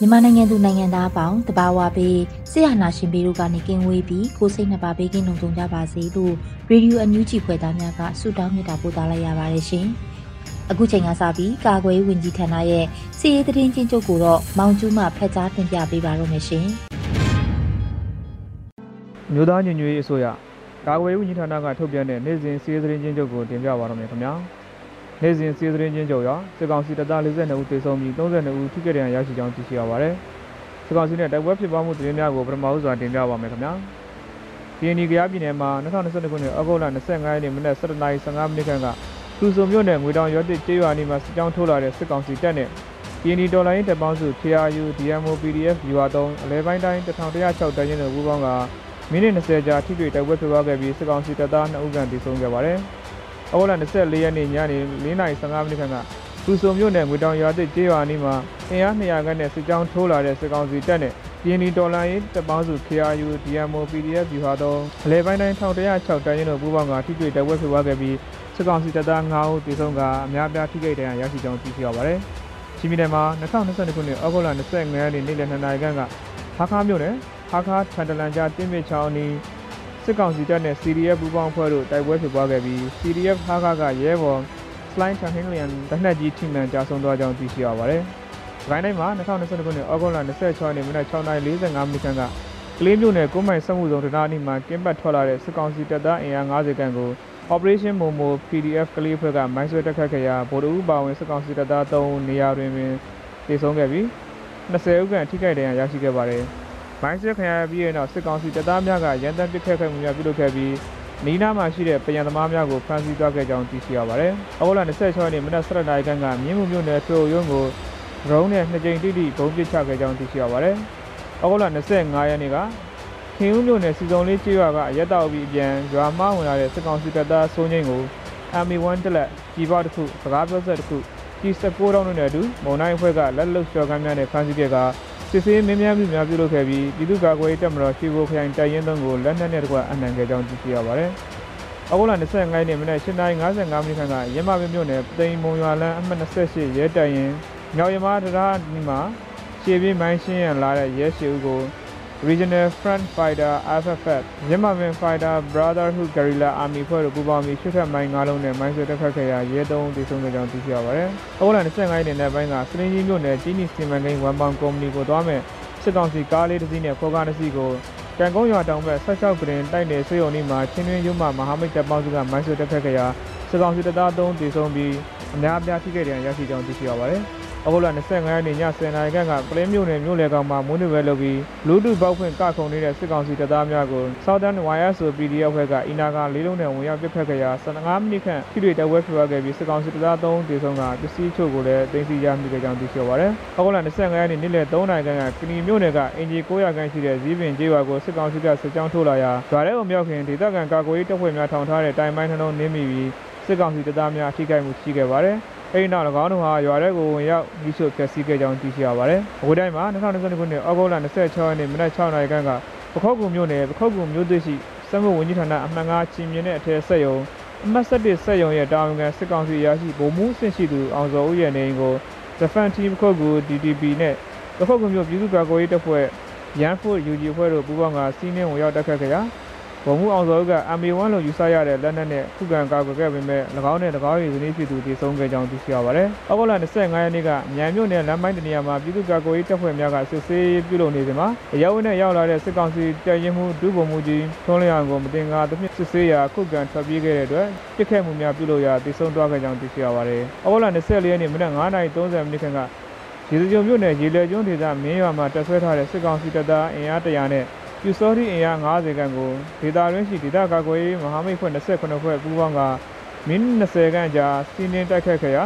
မြန်မာနိုင်ငံသူနိုင်ငံသားအပေါင်းတဘာဝပေးဆရာနာရှင်ပေတို့ကနေကင်းဝေးပြီးကိုစိတ်နှပါပေးကင်းလုံးကြကြပါစေလို့ရေဒီယိုအန်ယူဂျီဖွယ်သားများကဆုတောင်းမြတ်တာပို့သလိုက်ရပါတယ်ရှင်။အခုချိန်ကစပြီးကာကွယ်ဝင်ကြီးဌာနရဲ့စီရေးသတင်းချင်းချုပ်ကိုတော့မောင်ကျူးမှဖတ်ကြားတင်ပြပေးပါရမရှင်။မြို့သားညညွေအစိုးရကာကွယ်ဝင်ကြီးဌာနကထုတ်ပြန်တဲ့နေ့စဉ်စီရေးသတင်းချင်းချုပ်ကိုတင်ပြပါရမယ်ခင်ဗျာ။ နေ့စဉ်စီးသတင်းချင်းကြော်ရစစ်ကောင်စီတပ်သား42ဦးသေဆုံးပြီး32ဦးထိခိုက်ဒဏ်ရာရရှိကြောင်းသိရှိရပါတယ်။စစ်ကောင်စီနဲ့တိုက်ပွဲဖြစ်ပွားမှုသတင်းများကိုပထမဦးစွာတင်ပြပါမယ်ခင်ဗျာ။ PND ကရားပြည်နယ်မှာ2022ခုနှစ်ဩဂုတ်လ25ရက်နေ့မနက်7:15မိနစ်ခန့်ကသူစုံမြို့နယ်ငွေတောင်ရွာတစ်ကျေးရွာနီမှာစစ်ကြောင်းထိုးလာတဲ့စစ်ကောင်စီတပ်နဲ့ PND ဒေါ်လာရင်းတပ်ပေါင်းစု KRU DMO PDF ယူအား3အလဲပိုင်းတိုင်း1106တရင်တို့ပူးပေါင်းကမိနစ်20ကြာထိတွေ့တိုက်ပွဲဖြစ်ပွားခဲ့ပြီးစစ်ကောင်စီတပ်သား2ဦးခန့်သေဆုံးခဲ့ပါတယ်။။ အော်လာ24ရက်နေ့ညနေ4:15မိနစ်ခန့်ကသူစုံမြို့နယ်ငွေတောင်ရွာသစ်ကျေးရွာနီးမှာအင်အား200ခန့်နဲ့စစ်ကြောင်းထိုးလာတဲ့စစ်ကောင်စီတပ်နဲ့ပြည်နီတော်လိုင်းတပ်ပေါင်းစု KRU DMO PDF ယူဟာတော့အလဲပိုင်းတိုင်း1106တိုင်းရင်တို့ပူးပေါင်းကထိတွေ့တိုက်ပွဲဖြစ်ပွားခဲ့ပြီးစစ်ကောင်စီတပ်သား9ဦးသေဆုံးကအများပြားထိခိုက်ဒဏ်ရာရရှိကြောင်းသိရှိရပါတယ်။ချင်းပြည်နယ်မှာ2022ခုနှစ်ဩဂုတ်လ25ရက်နေ့နေ့လယ်2နာရီခန့်ကဟာခါမြို့နယ်ဟာခါထန်တလန်ကြားတင်းမြစ်ချောင်းနီး စစ်ကောင်စီတပ်နဲ့ CDF ပူးပေါင်းဖွဲ့တို့တိုက်ပွဲဖြစ်ပွားခဲ့ပြီး CDF ဟာခကရဲဘော် Slime Chanhilian တနက်ကြီးထိမှန်ကြာဆုံးသွားကြောင်းသိရှိရပါတယ်။ဒီတိုင်းမှာ2022ခုနှစ်ဩဂုတ်လ26ရက်နေ့မနက်6:45မိနစ်ခန့်ကကလေးမျိုးနယ်ကုန်းမိုင်စက်မှုဆောင်တနာနီမှာကင်းပတ်ထွက်လာတဲ့စစ်ကောင်စီတပ်သားအင်အား90ခန့်ကို Operation Momo PDF ကလေးဖွဲ့ကမိုင်းဆွဲတက်ခတ်ခဲ့ရာဗိုလ်တအူးပါဝင်စစ်ကောင်စီတပ်သား3နေရာတွင်ပင်တည်ဆုံးခဲ့ပြီး20ဦးခန့်ထိခိုက်ဒဏ်ရာရရှိခဲ့ပါတယ်။ မိုင်းစစ်ခံရပြီးတဲ့နောက်စစ်ကောင်စီတပ်သားများကရန်တပ်ပစ်ခတ်ခဲ့မှုများပြုလုပ်ခဲ့ပြီးနီးနားမှာရှိတဲ့ပြည်ံသမားများကိုဖမ်းဆီးသွားခဲ့ကြောင်းသိရှိရပါတယ်။အောက်လ26ရက်နေ့မနက်7:00နာရီခန့်ကမြင်းမှုမြို့နယ်ထွေအုပ်ရုံးကိုဒရုန်းနဲ့နှစ်ကြိမ်တိတိဘုံပစ်ချခဲ့ကြောင်းသိရှိရပါတယ်။အောက်လ25ရက်နေ့ကခင်ဦးမြို့နယ်စီစုံလေးကျေးရွာကအရက်တောက်ပြီးပြန်ရွာမှဝင်လာတဲ့စစ်ကောင်စီတပ်သားစိုးငိမ့်ကို MA1 တက်လက်ကြီးပါတစ်ခုစကားပြောဆက်တစ်ခုကြီး19တောင်းနဲ့အတူမုံနိုင်အဖွဲ့ကလက်လုံလျှော်ကမ်းများနဲ့ဖမ်းဆီးခဲ့က စစ်ဆေးမင်းများမှုများပြုလုပ်ခဲ့ပြီးပြည်သူ့ကာကွယ်ရေးတပ်မတော်ရှိကိုခရိုင်တိုင်ရင်သုံးကိုလက်နက်နဲ့တကွအနှံခဲ့ကြောင်းသိရှိရပါတယ်။အောက်လ25ရက်နေ့မနက်8:55မိနစ်ခန့်ကရမပင်မြို့နယ်ပိန်မုံရွာလန်းအမှတ်28ရဲတိုင်ရင်ညောင်ရမတရားဒီမှာရှေ့ပြေးမိုင်းရှင်းရန်လာတဲ့ရဲရှိဦးကို Regional Front Fighter FFF မြန်မာပင် Fighter Brotherhood Guerrilla Army ဖွဲ့တို့ပူးပေါင်းပြီးရှုထက်မိုင်း၅လုံးနဲ့မိုင်းဆွဲတက်ခတ်ခဲ့ရာရဲတုံးတည်ဆုံခဲ့ကြောင်းသိရှိရပါတယ်။အော်လန်25ရက်နေ့ပိုင်းကစလင်းကြီးမြို့နယ်ကြီးနီစီမံကိန်းဝန်ပေါင်ကုမ္ပဏီကိုသွားမဲ့စစ်ကောင်စီကားလေးတစ်စီးနဲ့ဖော်ကားတစ်စီးကိုကံကုန်းရွာတောင်ဘက်16ကရင်တိုက်နယ်ဆွေယုံနီမှာချင်းတွင်းရုံးမှမဟာမိတ်တပ်ပေါင်းစုကမိုင်းဆွဲတက်ခတ်ခဲ့ရာစစ်ကောင်စီတပ်သား3တည်ဆုံပြီးအများအပြားထိခဲ့တဲ့ရရှိကြောင်းသိရှိရပါတယ်။ ဩဂုတ်လ25ရက်နေ့ည10:00နာရီခန့်ကပလင်းမြို့နယ်မြို့လေကောင်မှာမွန်းနေ့ပဲလုပ်ပြီးလူတုပေါက်ဖွင့်ကခုံနေတဲ့စစ်ကောင်စီတပ်သားများကို Southern YSO PDF ဘက်ကအီနာကလေးလုံးနဲ့ဝင်ရောက်ပစ်ခတ်ခဲ့ရာ15မိနစ်ခန့်ထိတွေ့တိုက်ပွဲဖြစ်ပွားခဲ့ပြီးစစ်ကောင်စီတပ်သား3တေဆုံးကပစ္စည်းချို့ကိုလည်းတင်စီရမိခဲ့ကြောင်းသိရှိရပါတယ်။ဩဂုတ်လ25ရက်နေ့နေ့လယ်3နာရီခန့်ကကနီမြို့နယ်ကအင်ဂျီ900ခန့်ရှိတဲ့ဇီးပင်ကျေးရွာကိုစစ်ကောင်စီကစစ်ကြောင်းထိုးလာရာရွာထဲကိုမြောက်ခင်ဒေသခံကာကွယ်ရေးတပ်ဖွဲ့များထောင်ထားတဲ့တိုင်ပိုင်းနှလုံးနင်းမိပြီးစစ်ကောင်စီတပ်သားများထိခိုက်မှုရှိခဲ့ပါတယ်။ အဲဒီနောက်၎င်းတို့ဟာရွာထဲကိုဝင်ရောက်မိရှုဖျက်ဆီးခဲ့ကြောင်းသိရှိရပါတယ်။အဝေးတိုင်းမှာ2022ခုနှစ်ဩဂုတ်လ26ရက်နေ့မနက်6နာရီခန့်ကပခုတ်ကူမြို့နယ်ပခုတ်ကူမြို့သစ်ရှိစက်မှုဝန်ကြီးဌာနအမှတ်9ချင်းမြင့်တဲ့အထက်ဆက်ယုံအမှတ်7ဆက်ယုံရဲ့တာဝန်ခံစစ်ကောင်စီအရာရှိဗိုလ်မှူးဆင့်ရှိသူအောင်စောဦးရဲ့နေအိမ်ကို Defense Team ပခုတ်ကူ DTP နဲ့ပခုတ်ကူမြို့ပြည်သူ့ကာကွယ်ရေးတပ်ဖွဲ့ရန်ဖို့ UG အဖွဲ့တို့ပူးပေါင်းကစီးနှင်းဝင်ရောက်တက်ခတ်ခဲ့ရာ ဗဗိုလ်မှူးအောင်စောက MA1 လို့ယူဆရတဲ့လက်နက်နဲ့ခုခံကာကွယ်ခဲ့ပေမဲ့၎င်းနဲ့၎င်း၏ဇနီးဖြစ်သူတည်ဆုံခဲ့ကြောင်းသိရှိရပါတယ်။ဩဂုတ်လ25ရက်နေ့ကမြန်မြို့နယ်လမ်းပိုင်းတနေရာမှာပြည်သူ့ကာကွယ်ရေးတပ်ဖွဲ့များကစစ်ဆေးပြုလုပ်နေစဉ်မှာအရောက်နဲ့ရောက်လာတဲ့စစ်ကောင်စီတပ်ရင်းမှုဒုဗိုလ်မှူးကြီးထွန်းလျံကိုမတင်ကားသဖြင့်စစ်ဆေးရာခုခံထွက်ပြေးခဲ့တဲ့အတွက်ပြစ်ခတ်မှုများပြုလုပ်ရာတည်ဆုံသွားခဲ့ကြောင်းသိရှိရပါတယ်။ဩဂုတ်လ24ရက်နေ့မနက်9:30မိနစ်ခန့်ကရေစကြုံမြို့နယ်ရေလေကျွန်းဒေသမင်းရွာမှာတပ်ဆွဲထားတဲ့စစ်ကောင်စီတပ်သားအင်အား100နဲ့ ပြူစောတိအင်အား90ခန့်ကိုဒေတာရင်းရှိဒေတာကာကွယ်ရေးမဟာမိတ်ဖွဲ့28ဖွဲ့ပူးပေါင်းကမိနစ်20ခန့်ကြာစီးနင်းတိုက်ခတ်ခဲ့ရာ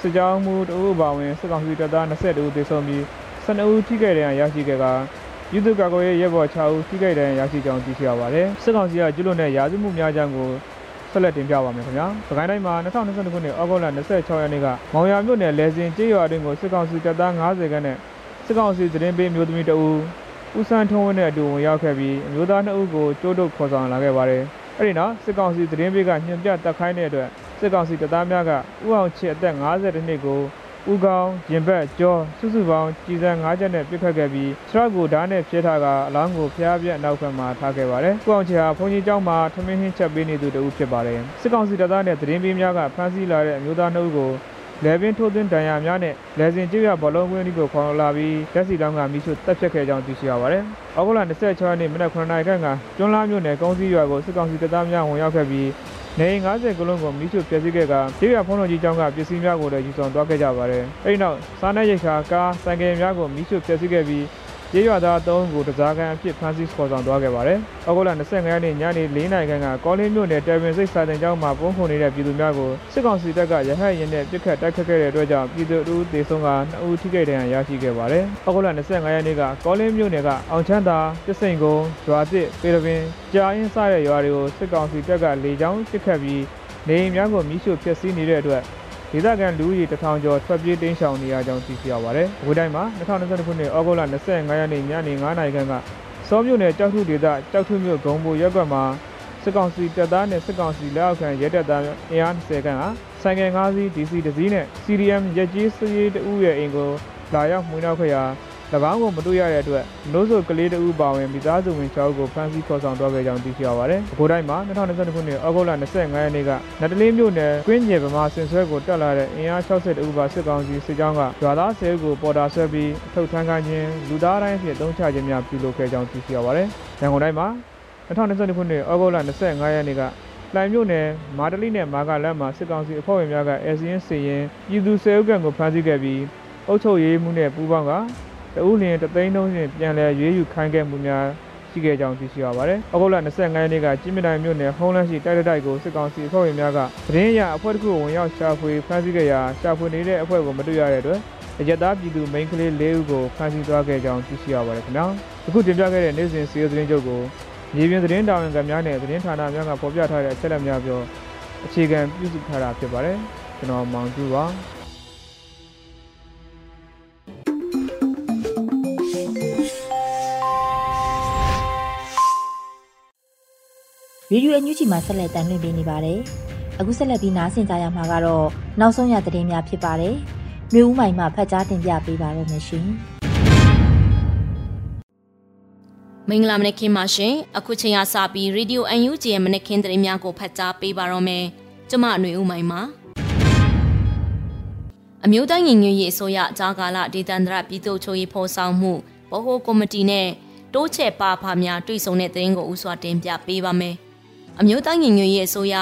စစ်ကြောင်းမှုတအုပ်ပါဝင်စစ်ကောင်စီတပ်သား20ဦးသေဆုံးပြီး12ဦးထိခိုက်ဒဏ်ရာရရှိခဲ့ကပြည်သူ့ကာကွယ်ရေးရဲဘော်6ဦးထိခိုက်ဒဏ်ရာရရှိကြောင်းသိရှိရပါတယ်စစ်ကောင်စီကကျွလွန်တဲ့ရာဇဝမှုများကြောင်းကိုဆက်လက်တင်ပြပါမယ်ခင်ဗျာ။ပကိုင်းတိုင်းမှာ2022ခုနှစ်ဩဂုတ်လ26ရက်နေ့ကမောင်ရမြို့နယ်လဲစင်ကျေးရွာအတွင်းကိုစစ်ကောင်စီတပ်သား90ခန်းနဲ့စစ်ကောင်စီသတင်းပေးမျိုးသမီးတအူ ဦးစန်းထုံးဝင်းနဲ့အတူဝင်ရောက်ခဲ့ပြီးအမျိုးသား2ဦးကိုကြိုးတုပ်ခေါ်ဆောင်လာခဲ့ပါတယ်။အဲဒီနောက်စစ်ကောင်စီသတင်းပေးကညှဉ်းပြတက်ခိုင်းတဲ့အတွက်စစ်ကောင်စီတပ်သားများကဥအောင်ချစ်အသက်52နှစ်ကိုဦးကောင်းရင်ဘက်ကြောစုစုပေါင်းကြည်စံ၅ချက်နဲ့ပြစ်ခတ်ခဲ့ပြီးခြေထောက်ကိုဓာတ်နဲ့ဖြဲထားကအလောင်းကိုဖျားပြက်နောက်ဘက်မှာထားခဲ့ပါတယ်။ဦးအောင်ချစ်ဟာဘုန်းကြီးကျောင်းမှာထမင်းဟင်းချက်ပေးနေသူတဦးဖြစ်ပါတယ်။စစ်ကောင်စီတပ်သားနဲ့သတင်းပေးများကဖမ်းဆီးလာတဲ့အမျိုးသားနှုတ်ကို လဲပင်ထိုးသွင်းဒဏ်ရာများနဲ့လဲစင်ကျရဘောလုံးကွင်းဒီကိုခေါ်လာပြီးလက်စီလောင်းကမိရှုတက်ဖြတ်ခဲ့ကြောင်းသိရှိရပါတယ်။ဩဂုတ်လ26ရက်နေ့မနက်9:00နာရီခန့်ကကျွန်းလာမြို့နယ်ကုန်းစည်းရွာကိုစစ်ကောင်စီတပ်သားများဝင်ရောက်ခဲ့ပြီးနေ90ကလုံးကိုမိရှုဖျက်ဆီးခဲ့ကဒေရဖုံးတော်ကြီးကျောင်းကပစ္စည်းများကိုလည်းယူဆောင်သွားခဲ့ကြပါတယ်။အဲဒီနောက်စားနပ်ရိက္ခာကားဆိုင်ကယ်များကိုမိရှုဖျက်ဆီးခဲ့ပြီး ကျေးရွာသားအုံးကိုတစားကန်အဖြစ်ဖမ်းဆီးခေါ်ဆောင်သွားခဲ့ပါတယ်။ဩဂုတ်လ25ရက်နေ့ညနေ4နာရီခန့်ကကောလင်းမြို့နယ်တယ်ပင်စိတ်စာတင်ကျောင်းမှာပုံခုန်နေတဲ့ပြည်သူများကိုစစ်ကောင်စီတပ်ကရဟတ်ရင်နဲ့ပစ်ခတ်တိုက်ခတ်ခဲ့တဲ့အတွက်ကြောင့်ပြည်သူတို့သေဆုံးက2ဦးထိခိုက်ဒဏ်ရာရရှိခဲ့ပါတယ်။ဩဂုတ်လ25ရက်နေ့ကကောလင်းမြို့နယ်ကအောင်ချမ်းသာပစ်စိန်ကုန်းရွာတစ်ပေရပင်ကြာရင်စတဲ့ရွာတွေကိုစစ်ကောင်စီတပ်ကလေကြောင်းပစ်ခတ်ပြီးနေအိမ်များကိုမိရှုဖျက်ဆီးနေတဲ့အတွက် ဒေသခံလူဦးရေတထောင်ကျော်ထွက်ပြေးတိမ်းရှောင်နေရကြောင်းသိရှိရပါတယ်။ဝေတိုင်းမှာ2022ခုနှစ်ဩဂုတ်လ25ရက်နေ့ညနေ9:00နာရီခန့်ကစောမြို့နယ်ကြောက်ထုဒေသကြောက်ထုမြို့ဂုံဘိုရက်ကွက်မှာစစ်ကောင်စီတပ်သားနဲ့စစ်ကောင်စီလက်အောက်ခံရဲတပ်သားအင်အား20ခန့်ဟာဆိုင်ကယ်5စီး DC တစ်စီးနဲ့ CDM ရက်ကြီးစရေးတဦးရဲ့အိမ်ကိုလာရောက်မှွေးနှောက်ခဲ့ရာ၎ င်းကိုမတွေ့ရတဲ့အတွက်လို့ဆိုကလေးတဦးပါဝင်မိသားစုဝင်6ဦးကိုဖမ်းဆီးခေါ်ဆောင်သွားခဲ့ကြောင်းသိရှိရပါတယ်။အခုတိုင်းမှာ2022ခုနှစ်ဩဂုတ်လ25ရက်နေ့ကနတလင်းမြို့နယ်ကွင်းကျယ်ဗမာဆင်ဆွဲကိုတက်လာတဲ့အင်အား60ဦးပါစစ်ကောင်စီစစ်ကြောင်းကရွာသား10ဦးကိုပေါ်တာဆွဲပြီးအထုတ်ထမ်းခိုင်းခြင်းလူသားတိုင်းဖြင့်တုံးချခြင်းများပြုလုပ်ခဲ့ကြောင်းသိရှိရပါတယ်။ရန်ကုန်တိုင်းမှာ2022ခုနှစ်ဩဂုတ်လ25ရက်နေ့ကလိုင်မြို့နယ်မာတလိနဲ့မာကလမ်းမှာစစ်ကောင်စီအဖွဲ့ဝင်များကအဲစီရင်စီရင်ပြည်သူ၁၀ဦးခန့်ကိုဖမ်းဆီးခဲ့ပြီးအုပ်ချုပ်ရေးမှုနဲ့ပူးပေါင်းက တဦးလျင်တသိန်းလုံးချင်းပြန်လည်ရွေးယူခိုင်းခဲ့မှုများရှိခဲ့ကြောင်းသိရှိရပါတယ်။ဩဂုတ်လ25ရက်နေ့ကကြီးမြတိုင်းမြို့နယ်ဟုံးလန်းရှိတိုက်တိုက်ကိုစစ်ကောင်စီအဖွဲ့ဝင်များကသတင်းရအဖွဲ့တစ်ခုကိုဝင်ရောက်ရှာဖွေဖမ်းဆီးခဲ့ရာရှာဖွေနေတဲ့အဖွဲ့ကိုမတွေ့ရတဲ့အတွက်အရတားပြည်သူမိန်းကလေး၄ဦးကိုဖမ်းဆီးသွားခဲ့ကြောင်းသိရှိရပါတယ်ခင်ဗျာ။အခုတင်ပြခဲ့တဲ့နေ့စဉ်စီးရီးသတင်းချုပ်ကိုမြေပြင်သတင်းတာဝန်ခံများနဲ့သတင်းဌာနများကဖော်ပြထားတဲ့အချက်အလက်များပြောအခြေခံပြုစုထားတာဖြစ်ပါတယ်။ကျွန်တော်မောင်ကျူပါ။။ ရေဒီယိုအန်ယူဂျီမှာဆက်လက်တမ်းလွှင့်ပေးနေပါတယ်။အခုဆက်လက်ပြီးနားဆင်ကြရမှာကတော့နောက်ဆုံးရသတင်းများဖြစ်ပါတယ်။မျိုးဦးမိုင်မှဖတ်ကြားတင်ပြပေးပါရမရှင်။မင်္ဂလာမနက်ခင်းပါရှင်အခုချိန်ကစပြီး Radio UNG ရဲ့မနက်ခင်းသတင်းများကိုဖတ်ကြားပေးပါတော့မယ်ကျမအຫນွေဦးမိုင်ပါအမျိုးသားညီညွတ်ရေးအစိုးရဂျာကာလဒေသန္တရပြည်သူ့ချုပ်ရေးဖော်ဆောင်မှုဗဟိုကော်မတီနဲ့တိုးချဲ့ပါဖာများတွေ့ဆုံတဲ့သတင်းကိုဥစွာတင်ပြပေးပါမယ် အမျိုးသားညီညွတ်ရေးအစိုးရ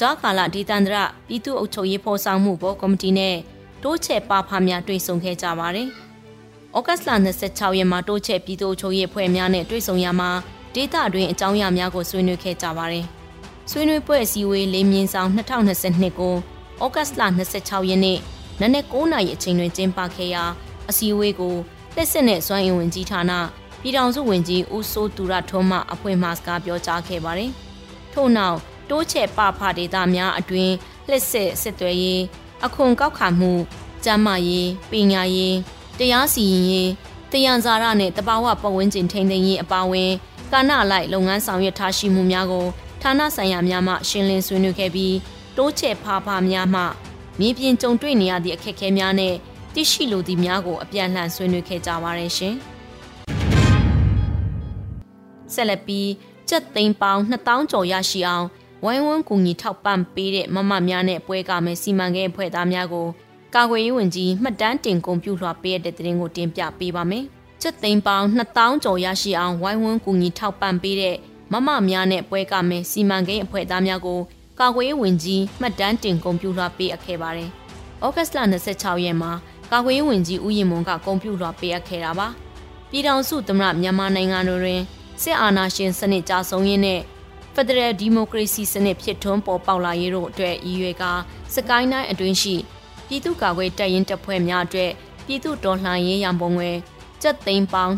ဂျာကာလဒေသန္တရပြည်သူ့အုပ်ချုပ်ရေးဖော်ဆောင်မှုဗဟိုကော်မတီနဲ့တိုးချဲ့ပါဖာများတွေ့ဆုံခဲ့ကြပါတယ်။ဩဂတ်စ်လ26ရက်မှာတိုးချဲ့ပြည်သူ့ချုပ်ရေးဖွဲ့များနဲ့တွေ့ဆုံရမှာဒေတာတွင်အကြောင်းအရာများကိုဆွေးနွေးခဲ့ကြပါတယ်။ဆွေးနွေးပွဲအစည်းအဝေးလေးမြင်းဆောင်2022ကိုဩဂတ်စ်လ26ရက်နေ့နနက်9:00နာရီအချိန်တွင်ကျင်းပခဲ့ရာအစည်းအဝေးကိုလက်စစ်နဲ့စွမ်းအင်ဝင်ကြီးဌာနပြည်ထောင်စုဝန်ကြီးဦးစိုးသူရထွန်းမှအဖွဲ့မှစကားပြောကြားခဲ့ပါတယ်။ ထို့နောက်တိုးချဲ့ပဖဒေတာများအတွင်လက်စစ်စစ်သွဲရေးအခွန်ကောက်ခံမှုကျန်းမာရေးပညာရေးတရားစီရင်ရေးတယံဇာရနဲ့တဘာဝပတ်ဝန်းကျင်ထိန်းသိမ်းရေးအပါအဝင်ကာဏလိုက်လုပ်ငန်းဆောင်ရွက်ထားရှိမှုများကိုဌာနဆိုင်ရာများမှရှင်းလင်းဆွေးနွေးခဲ့ပြီးတိုးချဲ့ဖာဖာများမှမြေပြင်ကြုံတွေ့နေရသည့်အခက်အခဲများနဲ့သိရှိလိုသည့်များကိုအပြန်လှန်ဆွေးနွေးခဲ့ကြပါရရှင်။ဆက်လက်ပြီး ကျပ်သိန်းပေါင်း2000ကျော်ရရှိအောင်ဝိုင်းဝန်းကူညီထောက်ပံ့ပေးတဲ့မမများနဲ့ပွဲကမယ်စီမံကိန်းအဖွဲ့သားများကိုကာကွယ်ရေးဝန်ကြီးမှတ်တမ်းတင်ကွန်ပျူတာပေးတဲ့တဲ့တင်ကိုတင်ပြပေးပါမယ်။ကျပ်သိန်းပေါင်း2000ကျော်ရရှိအောင်ဝိုင်းဝန်းကူညီထောက်ပံ့ပေးတဲ့မမများနဲ့ပွဲကမယ်စီမံကိန်းအဖွဲ့သားများကိုကာကွယ်ရေးဝန်ကြီးမှတ်တမ်းတင်ကွန်ပျူတာပေးအပ်ခဲ့ပါတယ်။ဩဂတ်စ်လ26ရက်မှာကာကွယ်ရေးဝန်ကြီးဦးရင်မွန်ကကွန်ပျူတာပေးအပ်ခဲ့တာပါ။ပြည်ထောင်စုသမ္မတမြန်မာနိုင်ငံတွင် စစ်အာဏာရှင်စနစ်ကြာဆုံးရင်းနဲ့ဖက်ဒရယ်ဒီမိုကရေစီစနစ်ဖြစ်ထွန်းပေါ်ပေါက်လာရေးတို့အတွက်ရည်ရွယ်ကာစကိုင်းတိုင်းအတွင်းရှိပြည်သူ့ကာကွယ်တပ်ရင်းတပ်ဖွဲ့များအတွက်ပြည်သူ့တော်လှန်ရေးရန်ပုံငွေကျပ်သိန်းပေါင်း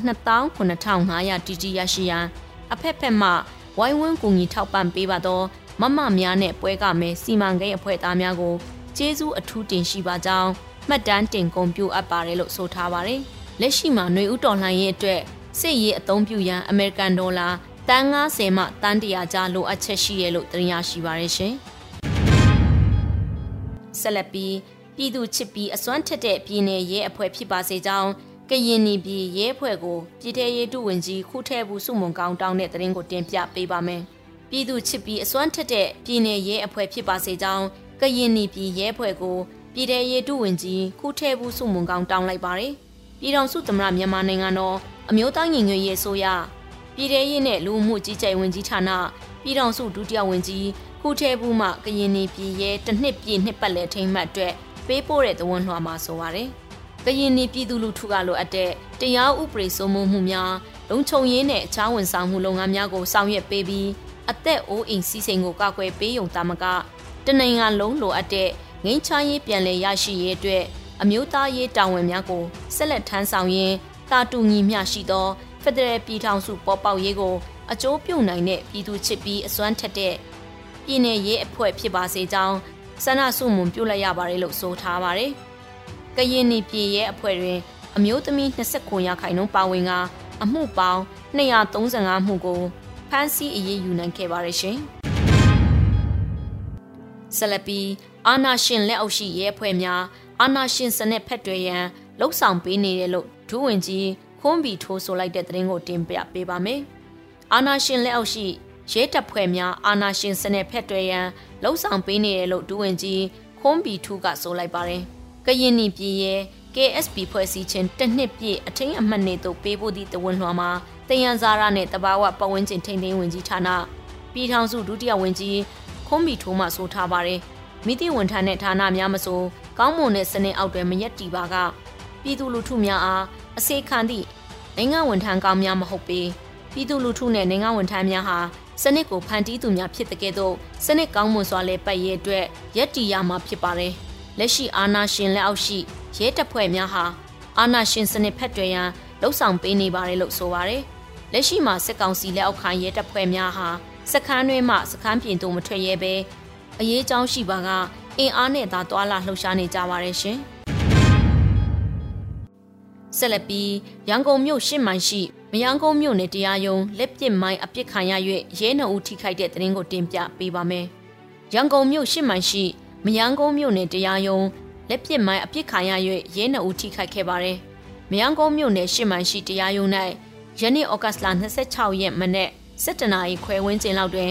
29,500တီတီရရှိရန်အဖက်ဖက်မှဝိုင်းဝန်းကူညီထောက်ပံ့ပေးပါသောမမများနဲ့ပွဲကမယ်စီမံကိန်းအဖွဲ့သားများကိုကျေးဇူးအထူးတင်ရှိပါကြောင်းမှတ်တမ်းတင်ကုန်ပြုအပ်ပါတယ်လို့ဆိုထားပါတယ်။လက်ရှိမှာຫນွေဥတော်လှန်ရေးအတွက် စစ်ရေးအသုံးပြုရန်အမေရိကန်ဒေါ်လာတန်း90မှတန်း100ကြားလိုအပ်ချက်ရှိရလို့တင်ရရှိပါရရှင်။ဆက်လက်ပြီးပြည်သူချစ်ပြီးအစွမ်းထက်တဲ့ပြည်내ရဲအဖွဲ့ဖြစ်ပါစေကြောင်းကရင်နီပြည်ရဲအဖွဲ့ကိုပြည်ထရေးတုဝင်ကြီးခုထဲဘူးစုမုံကောင်းတောင်းတဲ့တရင်ကိုတင်ပြပေးပါမယ်။ပြည်သူချစ်ပြီးအစွမ်းထက်တဲ့ပြည်내ရဲအဖွဲ့ဖြစ်ပါစေကြောင်းကရင်နီပြည်ရဲအဖွဲ့ကိုပြည်ထရေးတုဝင်ကြီးခုထဲဘူးစုမုံကောင်းတောင်းလိုက်ပါတယ်။ ပြည်တော်စုသမ္မတမြန်မာနိုင်ငံတော်အမျိုးသားညီညွတ်ရေးအစိုးရပြည်ထရေးနဲ့လူမှုကြီးကြပ်ဝင်ကြီးဌာနပြည်တော်စုဒုတိယဝန်ကြီးခုထဲဘူးမှကရင်နီပြည်ရဲတစ်နှစ်ပြည့်နှစ်ပတ်လည်ထိမ်းမှတ်အတွက်ပေးပို့တဲ့သဝန်လွှာမှာဆိုပါတယ်။ကရင်နီပြည်သူလူထုကလိုအပ်တဲ့တရားဥပဒေစိုးမိုးမှုများလုံခြုံရေးနဲ့အခြားဝန်ဆောင်မှုလုပ်ငန်းများကိုဆောင်ရွက်ပေးပြီးအသက်အိုးအိမ်စီးစိမ်ကိုကာကွယ်ပေးုံတာမကတနိုင်ငံလုံးလိုအပ်တဲ့ငင်းချရေးပြန်လည်ရရှိရေးအတွက် အမျိုးသားရေးတာဝန်များကိုဆက်လက်ထမ်းဆောင်ရင်းတာတူညီမျှရှိသောဖက်ဒရယ်ပြည်ထောင်စုပေါ်ပေါက်ရေးကိုအကျိုးပြုနိုင်တဲ့ပြည်သူချစ်ပြီးအစွမ်းထက်တဲ့ပြည်내ရေးအဖွဲ့ဖြစ်ပါစေကြောင်းဆန္ဒစုမွန်ပြုလိုက်ရပါတယ်လို့ဆိုထားပါတယ်။ကရင်နီပြည်ရဲ့အဖွဲ့တွင် အမျိုးသမီး29ရာခိုင်နှုန်းပါဝင်ကအမှုပေါင်း235မှုကိုဖမ်းဆီးအရေးယူနိုင်ခဲ့ပါတယ်ရှင်။ဆလပီအာနာရှင်လက်အောက်ရှိရဲအဖွဲ့များ အာနာရှင်စနစ်ဖက်တွေရန်လှုပ်ဆောင်ပေးနေတယ်လို့ဒူးဝင်ကြီးခွန်းဘီထိုးဆိုလိုက်တဲ့သတင်းကိုတင်ပြပေးပါမယ်။အာနာရှင်လက်အောက်ရှိရဲတပ်ဖွဲ့များအာနာရှင်စနစ်ဖက်တွေရန်လှုပ်ဆောင်ပေးနေတယ်လို့ဒူးဝင်ကြီးခွန်းဘီထူးကဆိုလိုက်ပါတယ်။ကရင်နီပြည်ရဲ့ KSP ဖွဲ့စည်းခြင်းတစ်နှစ်ပြည့်အထင်းအမှတ်နေသို့ပေးဖို့သည့်တဝန်လွှာမှာတယန်ဇာရနဲ့တဘာဝပတ်ဝန်းကျင်ထိန်းသိမ်းဝင်ကြီးဌာနပြည်ထောင်စုဒုတိယဝန်ကြီးခွန်းဘီထိုးမှဆိုထားပါတယ်။မိတိဝန်ထမ်းနဲ့ဌာနများမဆို ကောင်းမွန်တဲ့စနစ်အောက်တွင်မရက်တီပါကပြည်သူလူထုများအားအစေခံသည့်နိုင်ငံဝန်ထမ်းကောင်းများမဟုတ်ပေပြည်သူလူထုနဲ့နိုင်ငံဝန်ထမ်းများဟာစနစ်ကိုဖန်တီးသူများဖြစ်တဲ့ကဲ့သို့စနစ်ကောင်းမွန်စွာလဲပတ်ရဲ့အတွက်ရက်တီရမှာဖြစ်ပါတယ်။လက်ရှိအာဏာရှင်လက်အောက်ရှိရဲတပ်ဖွဲ့များဟာအာဏာရှင်စနစ်ဖက်တွယ်ရန်လှုံ့ဆော်ပေးနေပါတယ်လို့ဆိုပါတယ်။လက်ရှိမှာစစ်ကောင်စီလက်အောက်ခံရဲတပ်ဖွဲ့များဟာစခန်းတွင်းမှစခန်းပြင်သို့မထွက်ရဲဘဲအရေးကြောင်းရှိပါက အင်အားနဲ့သာတွာလာလှုပ်ရှားနေကြပါတယ်ရှင်။ဆက်လက်ပြီးရန်ကုန်မြို့ရှစ်မိုင်ရှိမယန်းကုန်းမြို့နယ်တရားရုံးလက်ပစ်မိုင်းအပစ်ခံရ၍ရဲနှုတ်ဦးထိခိုက်တဲ့တရင်ကိုတင်ပြပေးပါမယ်။ရန်ကုန်မြို့ရှစ်မိုင်ရှိမယန်းကုန်းမြို့နယ်တရားရုံးလက်ပစ်မိုင်းအပစ်ခံရ၍ရဲနှုတ်ဦးထိခိုက်ခဲ့ပါတယ်။မယန်းကုန်းမြို့နယ်ရှစ်မိုင်ရှိတရားရုံး၌ယနေ့ဩဂတ်စ်လ26ရက်မနေ့7နာရီခွဲဝန်းကျင်လောက်တွင်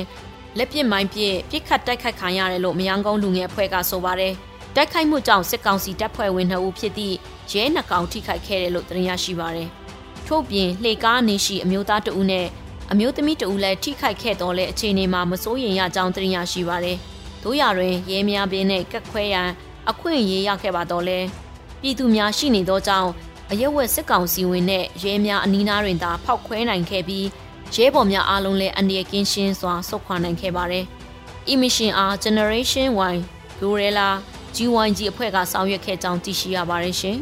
လက်ပစ်မိုင်းပြည့်ပြစ်ခတ်တိုက်ခိုက်ခံရတယ်လို့မယန်းကုန်းလူငယ်အဖွဲ့ကဆိုပါတယ်။တိုက်ခိုက်မှုကြောင့်စစ်ကောင်စီတပ်ဖွဲ့ဝင်2ဦးဖြစ်သည့်ရဲနှကောင်ထိခိုက်ခဲ့တယ်လို့သိရရှိပါရယ်။ထို့ပြင်လှေကားနေရှိအမျိုးသားတဦးနဲ့အမျိုးသမီးတဦးလည်းထိခိုက်ခဲ့တော့လဲအခြေအနေမှာမစိုးရိမ်ရကြောင်းသိရရှိပါရယ်။တို့ရတွင်ရဲများပြင်းနဲ့ကက်ခွဲရန်အခွင့်အရေးရခဲ့ပါတော့လဲ။ပြည်သူများရှိနေသောကြောင့်အရက်ဝက်စစ်ကောင်စီဝင်နဲ့ရဲများအနီးနားတွင်သာဖောက်ခွဲနိုင်ခဲ့ပြီး ရဲဘော်များအားလုံးလည်းအန္တရာယ်ကင်းရှင်းစွာဆုတ်ခွာနိုင်ခဲ့ပါတယ်။ Emission R Generation Y Gorilla GYG အဖွဲ့ကဆောင်ရွက်ခဲ့ကြောင်းသိရှိရပါတယ်ရှင်။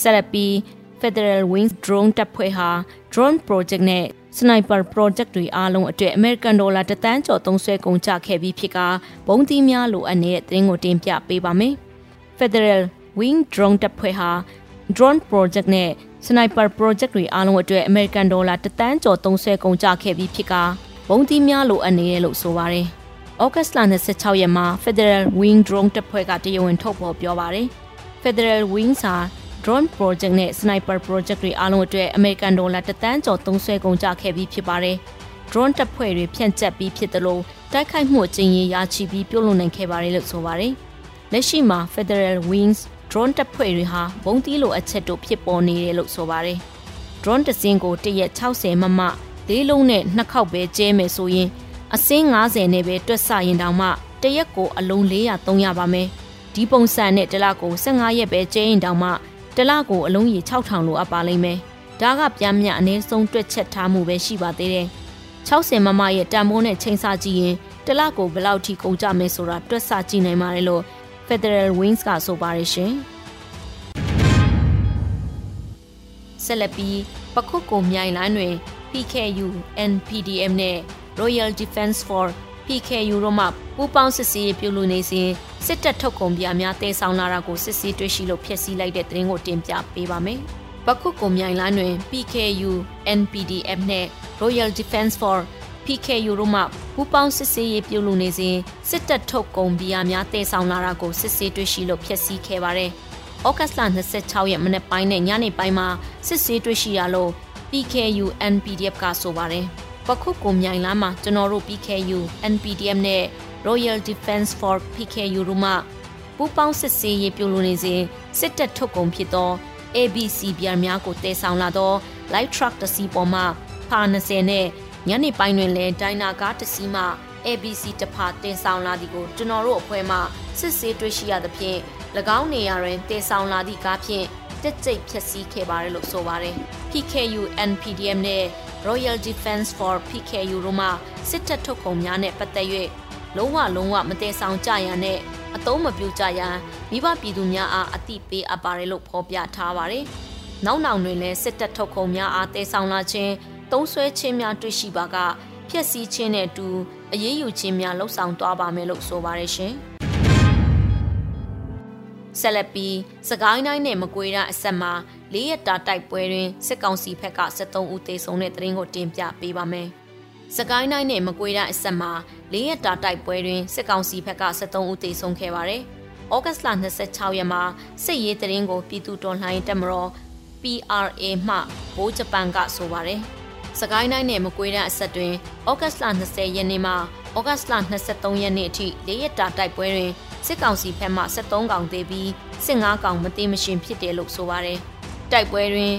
ဆက်လက်ပြီး Federal Wings Drone တပ်ဖွဲ့ဟာ Drone Project နဲ့ Sniper Project တွေအားလုံးအတွက် American Dollar တသန်းကျော်သုံးစွဲကုန်ကျခဲ့ပြီးဖြစ်ကဘုံသီးများလိုအပ်နေတဲ့သတင်းကိုတင်ပြပေးပါမယ်။ Federal Wing Drone တပ်ဖွဲ့ဟာ Drone Project နဲ့ Sniper Project တွေအားလုံးအတွက် American Dollar တသန်းကျော်သုံးစွဲကုန်ကျခဲ့ပြီးဖြစ်ကဘုံသီးများလိုအပ်နေတယ်လို့ဆိုပါတယ်။ဩဂတ်လ26ရက်မှာ Federal Wing Drone တပ်ဖွဲ့ကတရားဝင်ထုတ်ဖော်ပြောပါတယ်။ Federal Wings ဟာ drone project နဲ့ sniper project တွေအားလုံးအတွက် American dollar တသန်းကျော်သုံးစွဲကုန်ကြခဲ့ပြီးဖြစ်ပါတယ်။ drone တပ်ဖွဲ့တွေဖြန့်ကျက်ပြီးဖြစ်တယ်လို့တိုက်ခိုက်မှုအကျဉ်းရရချီပြီးပြုလုပ်နိုင်ခဲ့ပါတယ်လို့ဆိုပါတယ်။လက်ရှိမှာ Federal Wings drone တပ်ဖွဲ့တွေဟာဘုံတီးလိုအချက်တို့ဖြစ်ပေါ်နေတယ်လို့ဆိုပါတယ်။ drone တစ်စင်းကိုတရက်60မမလေးလုံးနဲ့နှစ်ခေါက်ပဲကျဲမယ်ဆိုရင်အစင်း90နဲ့ပဲတွက်ဆရင်တောင်မှတရက်ကိုအလုံး400 300ပါမယ်။ဒီပုံစံနဲ့တလကို15ရက်ပဲကျဲရင်တောင်မှတလကိုအလုံးကြီး6000လိုအပ်ပါလိမ့်မယ်။ဒါကပြန်မြအနည်းဆုံးတွက်ချက်ထားမှုပဲရှိပါသေးတယ်။60မမရဲ့တန်ဖိုးနဲ့ချိန်ဆကြည့်ရင်တလကိုဘယ်လောက်ထိကုန်ကြမယ်ဆိုတာတွက်ဆကြည့်နိုင်ပါတယ်လို့ Federal Wings ကဆိုပါရရှင်။ဆက်လက်ပြီးပခုတ်ကိုမြိုင်လိုင်းတွင် PKU NPDM နဲ့ Royal Defense for PKU တို့မှပူးပေါင်းစစ်ဆေးပြုလုပ်နေစဉ်စစ်တပ်ထုတ်ကုန်ပြများတဲဆောင်လာတာကိုစစ်ဆေးတွေ့ရှိလို့ဖျက်ဆီးလိုက်တဲ့သတင်းကိုတင်ပြပေးပါမယ်။ပခုတ်ကိုမြိုင်လိုင်းတွင် PKU NPDM နဲ့ Royal Defense for PKU တို့မှပူးပေါင်းစစ်ဆေးရေးပြုလုပ်နေစဉ်စစ်တပ်ထုတ်ကုန်ပြများတဲဆောင်လာတာကိုစစ်ဆေးတွေ့ရှိလို့ဖျက်ဆီးခဲ့ပါတယ်။ဩဂတ်စ်လ26ရက်မနေ့ပိုင်းနဲ့ညနေပိုင်းမှာစစ်ဆေးတွေ့ရှိရလို့ PKU NPDF ကဆိုပါတယ်။ပခုတ်ကိုမြိုင်လမ်းမှာကျွန်တော်တို့ PKU NPDF နဲ့ Royal Defense for PKU တို့မှပူးပေါင်းစစ်ဆေးရေးပြုလုပ်နေစဉ်စစ်တပ်ထုတ်ကုန်ဖြစ်သော ABC ပြားများကိုတည်ဆောင်လာသော light truck တစ်စီးပေါ်မှဖာ20နဲ့ ညနေပိုင်းတွင်လည်းဒိုင်နာကားတစ်စီးမှ ABC တဖာတင်ဆောင်လာသည်ကိုကျွန်တော်တို့အဖွဲ့မှစစ်ဆေးတွေ့ရှိရသဖြင့်၎င်းနေရာတွင်တည်ဆောင်လာသည့်ကားဖြင့်တက်ကြိတ်ဖျက်ဆီးခဲ့ပါတယ်လို့ဆိုပါတယ်။ PKU NPDM နဲ့ Royal Defense for PKU တို့မှစစ်တပ်ထုတ်ကုန်များနဲ့ပတ်သက်၍လုံးဝလုံးဝမတည်ဆောင်ကြရန်နဲ့အသုံးမပြုကြရန်မိဘပြည်သူများအားအသိပေးအပ်ပါတယ်လို့ဖော်ပြထားပါတယ်။နောက်နောက်တွင်လည်းစစ်တပ်ထုတ်ကုန်များအားတည်ဆောင်လာခြင်း သုံးဆွဲခြင်းများတွေ့ရှိပါကဖျက်ဆီးခြင်းနဲ့အတူအရေးယူခြင်းများလှုပ်ဆောင်သွားပါမယ်လို့ဆိုပါတယ်ရှင်။ဆက်လက်ပြီးစကိုင်းတိုင်းနဲ့မကွေးတိုင်းအဆက်မှာလေးရတာတိုက်ပွဲတွင်စစ်ကောင်စီဘက်က73ဦးသေဆုံးတဲ့တရင်ကိုတင်ပြပေးပါမယ်။စကိုင်းတိုင်းနဲ့မကွေးတိုင်းအဆက်မှာလေးရတာတိုက်ပွဲတွင်စစ်ကောင်စီဘက်က73ဦးသေဆုံးခဲ့ပါတယ်။ဩဂတ်လ26ရက်မှာစစ်ရေးတရင်ကိုပြည်သူတော်လှန်ရေးတပ်မတော် PRA မှဘိုးဂျပန်ကဆိုပါတယ်။ စကိုင်းတိုင်းနဲ့မကွေးတိုင်းအဆက်တွင်ဩဂတ်လ20ရက်နေ့မှဩဂတ်လ23ရက်နေ့အထိလေးရတာတိုက်ပွဲတွင်စစ်ကောင်စီဘက်မှ73ကောင်သေးပြီး15ကောင်မသိမရှင်ဖြစ်တယ်လို့ဆိုပါတယ်။တိုက်ပွဲတွင်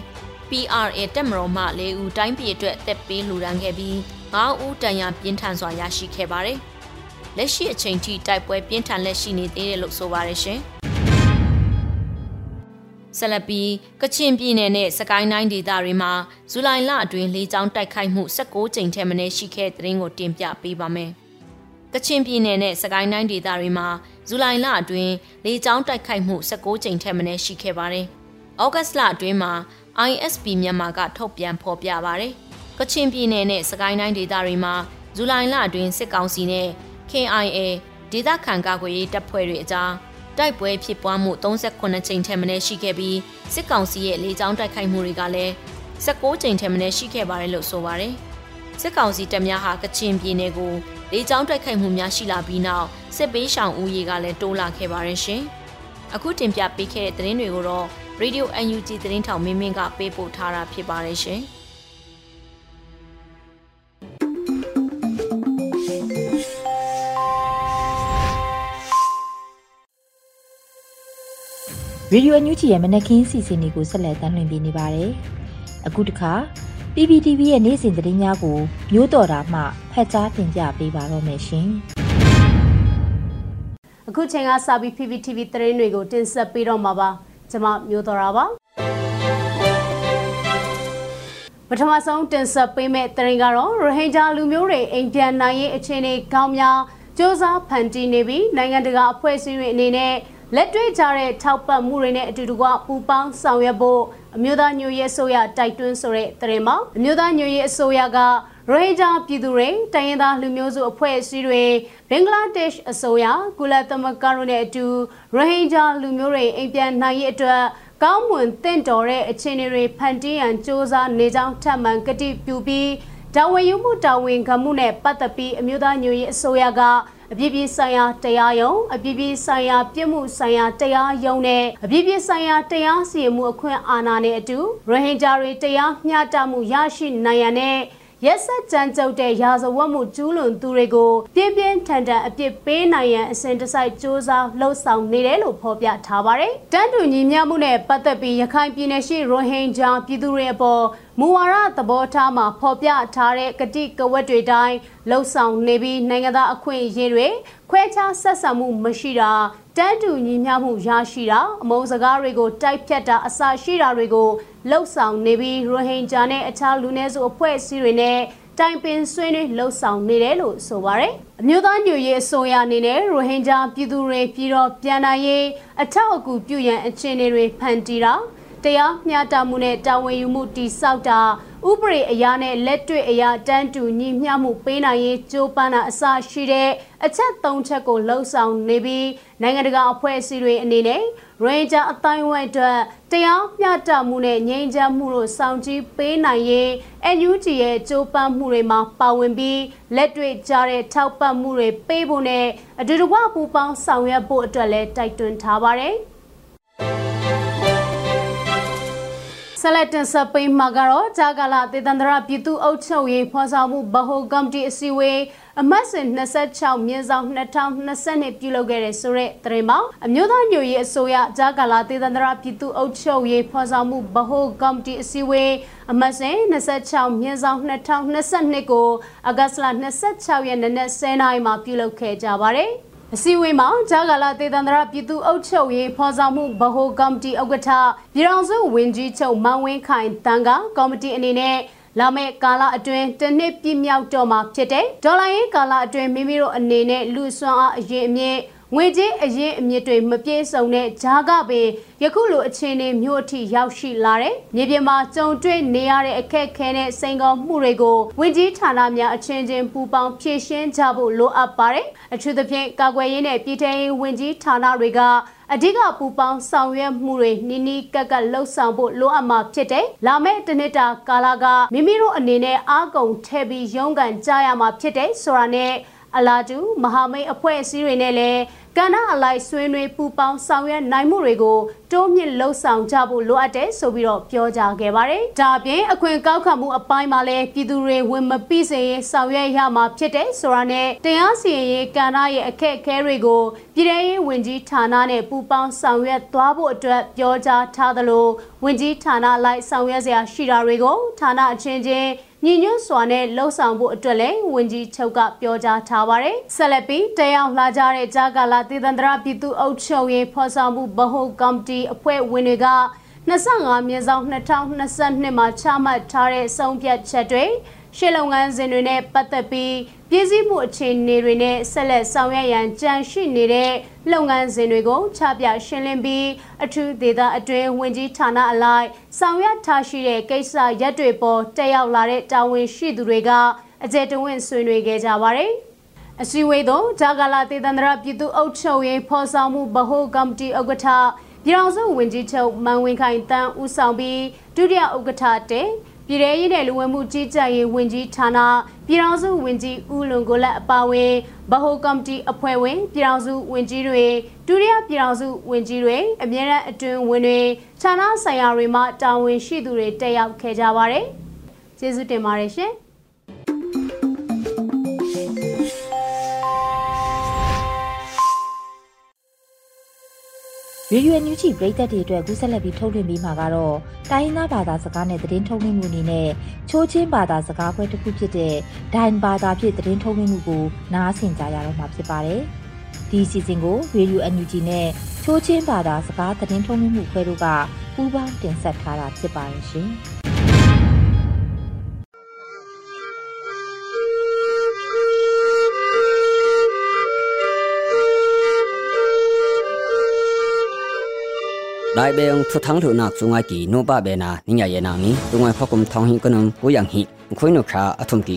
PRA တက်မတော်မှ၄ဦးတိုင်းပြည်အတွက်အသက်ပေးလှူဒန်းခဲ့ပြီး9ဦးတန်ရာပြင်းထန်စွာရရှိခဲ့ပါတယ်။လက်ရှိအချိန်ထိတိုက်ပွဲပြင်းထန်လက်ရှိနေသေးတယ်လို့ဆိုပါတယ်ရှင်။ ဆလပီကချင်ပြည်နယ်နဲ့စကိုင်းတိုင်းဒေသတွေမှာဇူလိုင်လအတွင်းလေကြောင်းတိုက်ခိုက်မှု16ကြိမ်ထက်မနည်းရှိခဲ့တဲ့သတင်းကိုတင်ပြပေးပါမယ်။ကချင်ပြည်နယ်နဲ့စကိုင်းတိုင်းဒေသတွေမှာဇူလိုင်လအတွင်းလေကြောင်းတိုက်ခိုက်မှု16ကြိမ်ထက်မနည်းရှိခဲ့ပါတယ်။ဩဂတ်စ်လအတွင်းမှာ ISP မြန်မာကထုတ်ပြန်ဖော်ပြပါတယ်။ကချင်ပြည်နယ်နဲ့စကိုင်းတိုင်းဒေသတွေမှာဇူလိုင်လအတွင်းစစ်ကောင်စီနဲ့ KIA ဒေသခံကာကွယ်ရေးတပ်ဖွဲ့တွေအကြား တိုက်ပွဲဖြစ်ပွားမှု38ကြိမ်ထက်မနည်းရှိခဲ့ပြီးစစ်ကောင်စီရဲ့လေကြောင်းတိုက်ခိုက်မှုတွေကလည်း16ကြိမ်ထက်မနည်းရှိခဲ့ပါတယ်လို့ဆိုပါတယ်။စစ်ကောင်စီတပ်များဟာကချင်ပြည်နယ်ကိုလေကြောင်းတိုက်ခိုက်မှုများရှိလာပြီးနောက်စစ်ပေးရှောင်ဦးရေကလည်းတိုးလာခဲ့ပါတယ်ရှင်။အခုတင်ပြပေးခဲ့တဲ့သတင်းတွေကိုတော့ Radio UNG သတင်းထောင်မင်းမင်းကပေးပို့ထားတာဖြစ်ပါတယ်ရှင်။ ရေဒီယိုအန်ယူဂျီရဲ့မနက်ခင်းစီစဉ်တွေကိုဆက်လက်တင်ပြနေပါတယ်။အခုတခါ PPTV ရဲ့နေ့စဉ်သတင်းများကိုမျိုးတော်တာမှဖတ်ကြားတင်ပြပေးပါတော့မယ်ရှင်။အခုချိန်ကစပြီး PPTV သတင်းတွေကိုတင်ဆက်ပေးတော့မှာပါ။ကျွန်မမျိုးတော်တာပါ။ပထမဆုံးတင်ဆက်ပေးမယ့်သတင်းကတော့ရိုဟင်ဂျာလူမျိုးတွေအိမ်ပြန်နိုင်ရေးအခြေအနေကောင်းများစ조사ဖန်တီးနေပြီးနိုင်ငံတကာအဖွဲ့အစည်းတွေအနေနဲ့ လက်တွေ့ကြတဲ့ထောက်ပံ့မှုတွေနဲ့အတူတကွပူးပေါင်းဆောင်ရွက်ဖို့အမျိုးသားညွရေးအစိုးရတိုက်တွန်းဆိုတဲ့သတင်းမှာအမျိုးသားညွရေးအစိုးရကရိုဟင်ဂျာပြည်သူတွေတိုင်းရင်းသားလူမျိုးစုအဖွဲ့အစည်းတွေဘင်္ဂလားဒေ့ရှ်အစိုးရကုလသမဂ္ဂတို့နဲ့အတူရိုဟင်ဂျာလူမျိုးတွေအိမ်ပြန်နိုင်ရေးအတွက်ကောင်းမွန်တင့်တော်တဲ့အခြေအနေတွေဖန်တီးရန်စ조사နေကြောင်းထပ်မံကတိပြုပြီးတာဝန်ယူမှုတာဝန်ခံမှုနဲ့ပတ်သက်ပြီးအမျိုးသားညွရေးအစိုးရက အပြည်ပြည်ဆိုင်ရာတရားရုံးအပြည်ပြည်ဆိုင်ရာပြည်မှုဆိုင်ရာတရားရုံးနဲ့အပြည်ပြည်ဆိုင်ရာတရားစီရင်မှုအခွင့်အာဏာနဲ့အတူရိုဟင်ဂျာတွေတရားမျှတမှုရရှိနိုင်ရန်နဲ့ရက်ဆက်ကြမ်းကြုတ်တဲ့ရာဇဝတ်မှုကျူးလွန်သူတွေကိုပြင်းပြင်းထန်ထန်အပြစ်ပေးနိုင်ရန်အစဉ်တစိုက်စ조사လှုပ်ဆောင်နေတယ်လို့ဖော်ပြထားပါတယ်။တန်းတူညီမျှမှုနဲ့ပတ်သက်ပြီးရခိုင်ပြည်နယ်ရှိရိုဟင်ဂျာပြည်သူတွေအပေါ် မူဝါဒသဘောထားမှာဖော်ပြထားတဲ့ကတိကဝတ်တွေတိုင်းလှုပ်ဆောင်နေပြီးနိုင်ငံသားအခွင့်အရေးတွေခွဲခြားဆက်ဆံမှုမရှိတာတန်းတူညီမျှမှုရရှိတာအမုန်းစကားတွေကိုတိုက်ဖြတ်တာအစရှိတာတွေကိုလှုပ်ဆောင်နေပြီးရိုဟင်ဂျာနဲ့အခြားလူနည်းစုအဖွဲ့အစည်းတွေနဲ့တိုင်ပင်ဆွေးနွေးလှုပ်ဆောင်နေတယ်လို့ဆိုပါရယ်အမျိုးသားညွရေးအစိုးရအနေနဲ့ရိုဟင်ဂျာပြည်သူတွေပြည်တော်ပြန်နိုင်ရေးအထောက်အကူပြုရန်အခြေအနေတွေဖန်တီးတာ တရားမျှတမှုနဲ့တာဝန်ယူမှုတည်ဆောက်တာဥပဒေအရာနဲ့လက်တွေ့အရာတန်းတူညီမျှမှုပေးနိုင်ရေးကြိုးပမ်းတာအစရှိတဲ့အချက်၃ချက်ကိုလှုံ့ဆော်နေပြီးနိုင်ငံတကာအဖွဲ့အစည်းတွေအနေနဲ့ရေဂျာအတိုင်းဝိုင်းအတွက်တရားမျှတမှုနဲ့ငြိမ်းချမ်းမှုတို့ဆောင်ကြည့်ပေးနိုင်ရေး NUG ရဲ့ကြိုးပမ်းမှုတွေမှာပါဝင်ပြီးလက်တွေ့ကြတဲ့ထောက်ပံ့မှုတွေပေးဖို့နဲ့အတူတကွပူးပေါင်းဆောင်ရွက်ဖို့အတွက်လည်းတိုက်တွန်းထားပါတယ်။ ဆက်လက်တင်ဆက်ပေးမှာကတော့ဂျာကာလာတေတန္တရပြည်သူ့အုပ်ချုပ်ရေးဖော်ဆောင်မှုဗဟိုကော်မတီအစည်းအဝေးအမတ်စဉ်26မြင်းဆောင်2020ပြုလုပ်ခဲ့တဲ့ဆိုတဲ့သတင်းမှာအမျိုးသားညွရေးအစိုးရဂျာကာလာတေတန္တရပြည်သူ့အုပ်ချုပ်ရေးဖော်ဆောင်မှုဗဟိုကော်မတီအစည်းအဝေးအမတ်စဉ်26မြင်းဆောင်2022ကိုအဂတ်လ26ရက်နေ့နဲ့10နာရီမှာပြုလုပ်ခဲ့ကြပါတယ်။ အစည်းအဝေးမှာဂျာဂလာတေတန္တရပြည်သူ့အုပ်ချုပ်ရေးဖော်ဆောင်မှုဗဟိုကော်မတီဥက္ကဋ္ဌပြည်ထောင်စုဝန်ကြီးချုပ်မောင်ဝင်းခိုင်တန်းကကော်မတီအနေနဲ့လာမယ့်ကာလအတွင်းတစ်နှစ်ပြည့်မြောက်တော့မှာဖြစ်တဲ့ဒေါ်လာရင်းကာလအတွင်းမိမိတို့အနေနဲ့လူဆွမ်းအားအရင်အမြင့် ငွေကြေးအရင်အမြစ်တွေမပြေစုံတဲ့ဂျာကပင်ယခုလိုအခြေအနေမျိုးအထိရောက်ရှိလာတဲ့မြေပြင်မှာကြုံတွေ့နေရတဲ့အခက်အခဲနဲ့စိန်ခေါ်မှုတွေကိုဝင်ကြီးဌာနများအချင်းချင်းပူးပေါင်းဖြည့်ရှင်းကြဖို့လိုအပ်ပါတယ်။အထူးသဖြင့်ကာကွယ်ရေးနဲ့ပြည်ထရေးဝင်ကြီးဌာနတွေကအဓိကပူပေါင်းဆောင်ရွက်မှုတွေနီးနီးကပ်ကပ်လှုပ်ဆောင်ဖို့လိုအပ်မှာဖြစ်တယ်။လာမယ့်တနစ်တာကာလကမိမိတို့အနေနဲ့အားကုန်ထဲပြီးရုန်းကန်ကြရမှာဖြစ်တယ်ဆိုတာနဲ့ အလာတူမဟာမိတ်အဖွဲ့အစည်းတွေနဲ့လည်းကဏ္ဍအလိုက်ဆွေးနွေးပူးပေါင်းဆောင်ရွက်နိုင်မှုတွေကိုတိုးမြင့်လှုပ်ဆောင်ကြဖို့လိုအပ်တယ်ဆိုပြီးတော့ပြောကြားခဲ့ပါတယ်။ဒါအပြင်အခွင့်ကောက်ခံမှုအပိုင်းမှာလည်းပြည်သူတွေဝင်မပြီးစေရေးဆောင်ရွက်ရမှာဖြစ်တယ်ဆိုတာနဲ့တရားစီရင်ရေးကဏ္ဍရဲ့အခက်အခဲတွေကိုပြည်ထရေးဝန်ကြီးဌာနနဲ့ပူးပေါင်းဆောင်ရွက်သွားဖို့အတွက်ပြောကြားထားသလိုဝန်ကြီးဌာနလိုက်ဆောင်ရွက်စရာရှိတာတွေကိုဌာနအချင်းချင်း ညီညွတ်စွာနဲ့လှုပ်ဆောင်ဖို့အတွက်လည်းဝန်ကြီးချုပ်ကပြောကြားထားပါတယ်။ဆက်လက်ပြီးတရားလာကြတဲ့ဂျာကာလာတည်တန္တရပြည်သူ့အုပ်ချုပ်ရေးဖော်ဆောင်မှုဗဟိုကော်မတီအဖွဲ့ဝင်တွေက25မြင်းဆောင်2022မှာချမှတ်ထားတဲ့ဆုံးဖြတ်ချက်တွေ ရှေ့လုပ်ငန်းစဉ်တွေနဲ့ပတ်သက်ပြီးပြည်စည်းမှုအခြေအနေတွေနဲ့ဆက်လက်ဆောင်ရွက်ရန်ကြံရှိနေတဲ့လုပ်ငန်းစဉ်တွေကိုချပြရှင်းလင်းပြီးအထူးဒေသအတွင်းဝင်ကြီးဌာနအလိုက်ဆောင်ရွက်ထားရှိတဲ့ကိစ္စရက်တွေပေါ်တက်ရောက်လာတဲ့တာဝန်ရှိသူတွေကအကြံတဝင့်ဆွေးနွေးခဲ့ကြပါတယ်။အစည်းအဝေးသို့ဂျာဂလာတေတန္တရပြည်သူ့အုပ်ချုပ်ရေးဖော်ဆောင်မှုဗဟိုကော်မတီဥက္ကဋ္ဌပြည်ထောင်စုဝန်ကြီးချုပ်မန်ဝင်းခိုင်တန်းဦးဆောင်ပြီးဒုတိယဥက္ကဋ္ဌတဲ့ ပြည်ထရေးနဲ့လူဝင်မှုကြီးကြပ်ရေးဝန်ကြီးဌာနပြည်ထောင်စုဝန်ကြီးဦးလွန်ကိုလက်အပါဝင်ဗဟိုကော်မတီအဖွဲ့ဝင်ပြည်ထောင်စုဝန်ကြီးတွေဒုတိယပြည်ထောင်စုဝန်ကြီးတွေအမြဲတမ်းအတွင်းဝင်တွေဌာနဆိုင်ရာတွေမှတာဝန်ရှိသူတွေတက်ရောက်ခဲ့ကြပါတယ်။ကျေးဇူးတင်ပါတယ်ရှင်။ ရေဒီယိုအန်ယူဂျီပရိသတ်တွေအတွက်ကူးဆက်လက်ပြီးထုတ်လွှင့်ပေးမှာကတော့တိုင်းရင်းသားဘာသာစကားနဲ့သတင်းထုတ်လွှင့်မှုအနေနဲ့ချိုးချင်းဘာသာစကားပွဲတစ်ခုဖြစ်တဲ့ဒိုင်ဘာသာဖြင့်သတင်းထုတ်လွှင့်မှုကိုနားဆင်ကြရတော့မှာဖြစ်ပါတယ်။ဒီစီစဉ်ကိုရေဒီယိုအန်ယူဂျီနဲ့ချိုးချင်းဘာသာစကားသတင်းထုတ်လွှင့်မှုခွဲတို့ကပူးပေါင်းတင်ဆက်ထားတာဖြစ်ပါတယ်ရှင်။ ไดเบงทุทังถุนักสุงไอกีโนบะเบนานิยาเยนามีตุงไอพกุมทองหิกนมกุยังหิคุยนุคราอทุมกี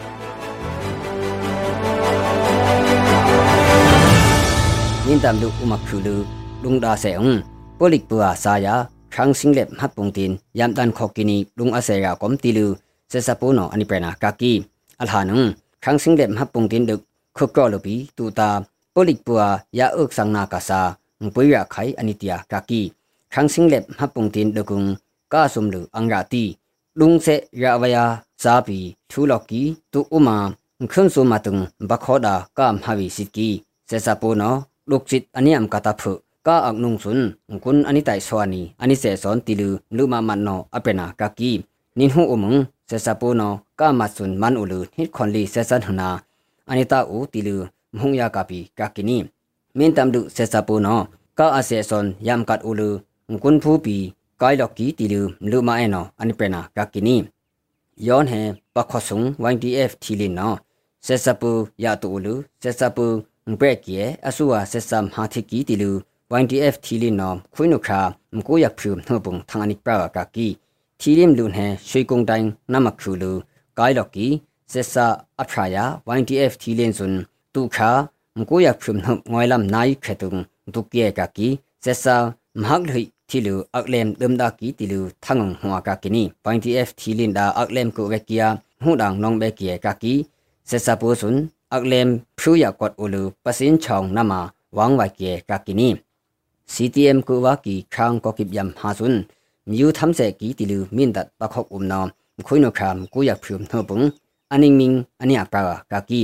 အန်ဟိနာကာ YTF ထီလီနော ya tu ulu sesapu break ngulu asua sesam hathi ki tia thang athumna ka ctm ko wa ki thang ko kip yam ha sun tham yu tham se ki tilu min dat pakhok um no apen tia thang akhuna ka lipok biwai yusuki ee uesun sesapung wanglu ra ki tilu sesapung wai khong no apen tia thang amhana ka sesapua akhana musum sengna thana lu biwai tilu american texas sung wai khong no apen tia thange nya ngai khaye ka kini nin tam lu umakhulu lungda se ong polik pua sa ya khang singlep hat pungtin yam dan khokini lung ase ya kom tilu se sapu no ani prena kaki alhanung khang singlep hat pungtin duk khokko lo bi tu ta polik pua ya uk sang na ka sa ngpui ya khai ani tia kaki khang singlep hat pungtin dukung ka sum lu angra ti lung se ya waya za bi thu loki tu uma khun su ma tung ba khoda ka mhawi sitki se sapu no lukchit aniam kata phu ka aknung sun kun ani tai swani ani se son tilu luma man no apena ka ki nin hu umung se sapo no ka ma sun man ulu hit khonli se san huna ani ta u tilu mhung ya ka pi ka kini min tam du se sapo no ka ase son yam kat ulu kun phu pi kai lok ki tilu luma e no ani pena ka kini yon he pa khosung ydf thilin no se sapo ya tu ulu se sapo ဘရက်ကေအဆူဝါဆက်ဆမ်ဟာတိကီတီလူ YDF ထီလီနော်ခွိနုခါမကိုရဖျုနှုတ်ပုံသံအနိပရာကကီထီလင်လူနဲရွှေကုံတိုင်းနမခူလူဂိုင်လော်ကီဆက်ဆာအဖရာယာ YDF ထီလင်စွန်တူခါမကိုရဖျုနှုတ်ငွိုင်လမ်နိုင်ခတုံဒုကေကကီဆက်ဆာမဟဂလိတီလူအကလမ်ဒမ်ဒါကီတီလူသငုံဟွာကကီနီ YDF ထီလင်ဒါအကလမ်ကိုဝက်ကီယာဟူဒန်နောင်ဘက်ကီကကီဆက်ဆာပိုစွန် aklem phru ya kot ulu pasin chong nama wang wa ke ka kini ctm ku wa ki khang ko kip yam ha sun myu tham se ki tilu min dat pa khok um no khoino kham ku ya phrum no bung aning ming ania pra ka ki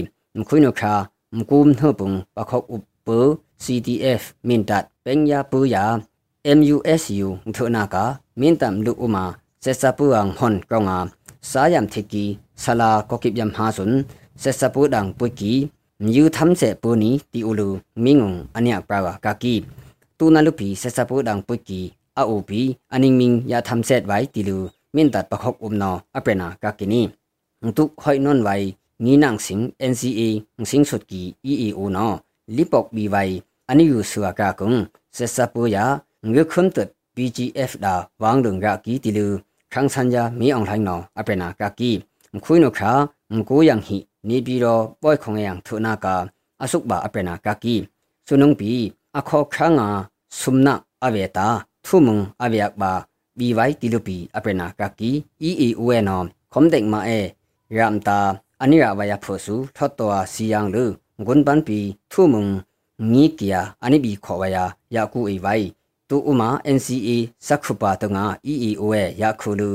khoino kha mkum no bung pa khok up pu ctf min dat peng ya pu ya musu thona ka min tam lu uma se sa pu ang hon kronga sayam thiki sala ko kip yam ha sun ဆက်စပူဒံပွိကီမြူသမ်စေပူနီတီအူလူမင်းငုံအနိယပရာဝကာကီတူနလူပီဆက်စပူဒံပွိကီအအိုပီအနင်းမင်းယာသမ်ဆက်ဝိုင်တီလူမင်တတ်ပခောက်အုံနောအပရနာကာကီနီတုခွိုင်နွန်ဝိုင်ငီနန်းစင် NCA စင်ဆုတ်ကီ EAO နောလီပေါက်ဘီဝိုင်အနိယူဆူအကာကုံဆက်စပူယာငွေခွန်းတ PGF ဒါဝางလုံရာကီတီလူခန်းဆန်ယာမီအောင်ထိုင်းနောအပရနာကာကီခွိနုခါငကိုယံဟီ နေပြီးတော့ပွိုက်ခုံရံထုနာကအစုဘာအပနာကကီဆုနုံပီအခောခငါဆုမနာအဝေတာထုမုံအဝေယဘာဘီဝိုင်တီလူပီအပနာကကီအီအီဝဲနောခုံဒိတ်မာအေရမ်တာအနိရဝယဖို့စုထော့တော်စီယံလူဂွန်ပန်ပီထုမုံငီကီယာအနိဘီခောဝယာယာကူအေဝိုင်တူဥမာ NCA စက္ခုပါတငါ EEO ရဲ့ယာခုလူ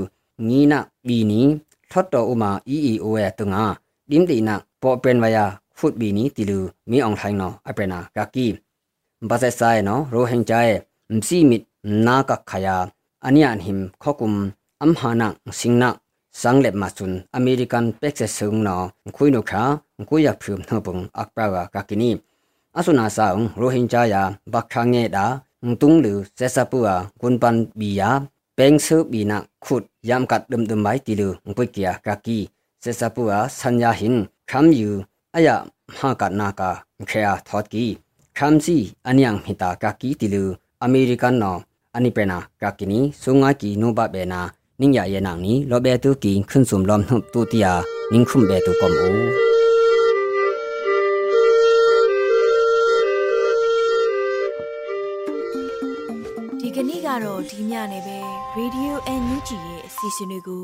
ငီနာဘီနီထော့တော်ဥမာ EEO ရဲ့တငါ ดิมตีนักปอเป็นวายาฟุตบีนี้ติลูมีอองไทยเนาะอเปนากากีบาเซไซเนาะโรเฮงใจมซีมิดนากักขยาอันยานหิมข้อกุมอัมหานักสิงนักสังเล็บมาสุนอเมริกันเป็กเซซึงเนาะคุยนุขาคุยอยากพิมเนปุงอักปรากากกินีอาสุนาสาวโรเฮงใจยาบักคางเงดาตุงหรือเซซาปัวกุนปันบียาเป็งซึบีนักขุดยามกัดดมดมไว้ติลูปุยเกียกากี เซซาปัวสัญญาหินคำอยู่อายะมหากนากาเคอาทอดกีคำซีอันยังหิตากากีติลูอเมริกันนออันนี้เป็นนากากินีสุงากีโนบะเบนานิ่งยาเยนังนี้ลอเบตุกีขึ้นสุมลอมทุบตุติยานิ่งคุมเบตุกอมโอဒီကနေ့ကတော့ဒီညနေပဲ Radio NUG ရဲ့အစီအစဉ်လေးကို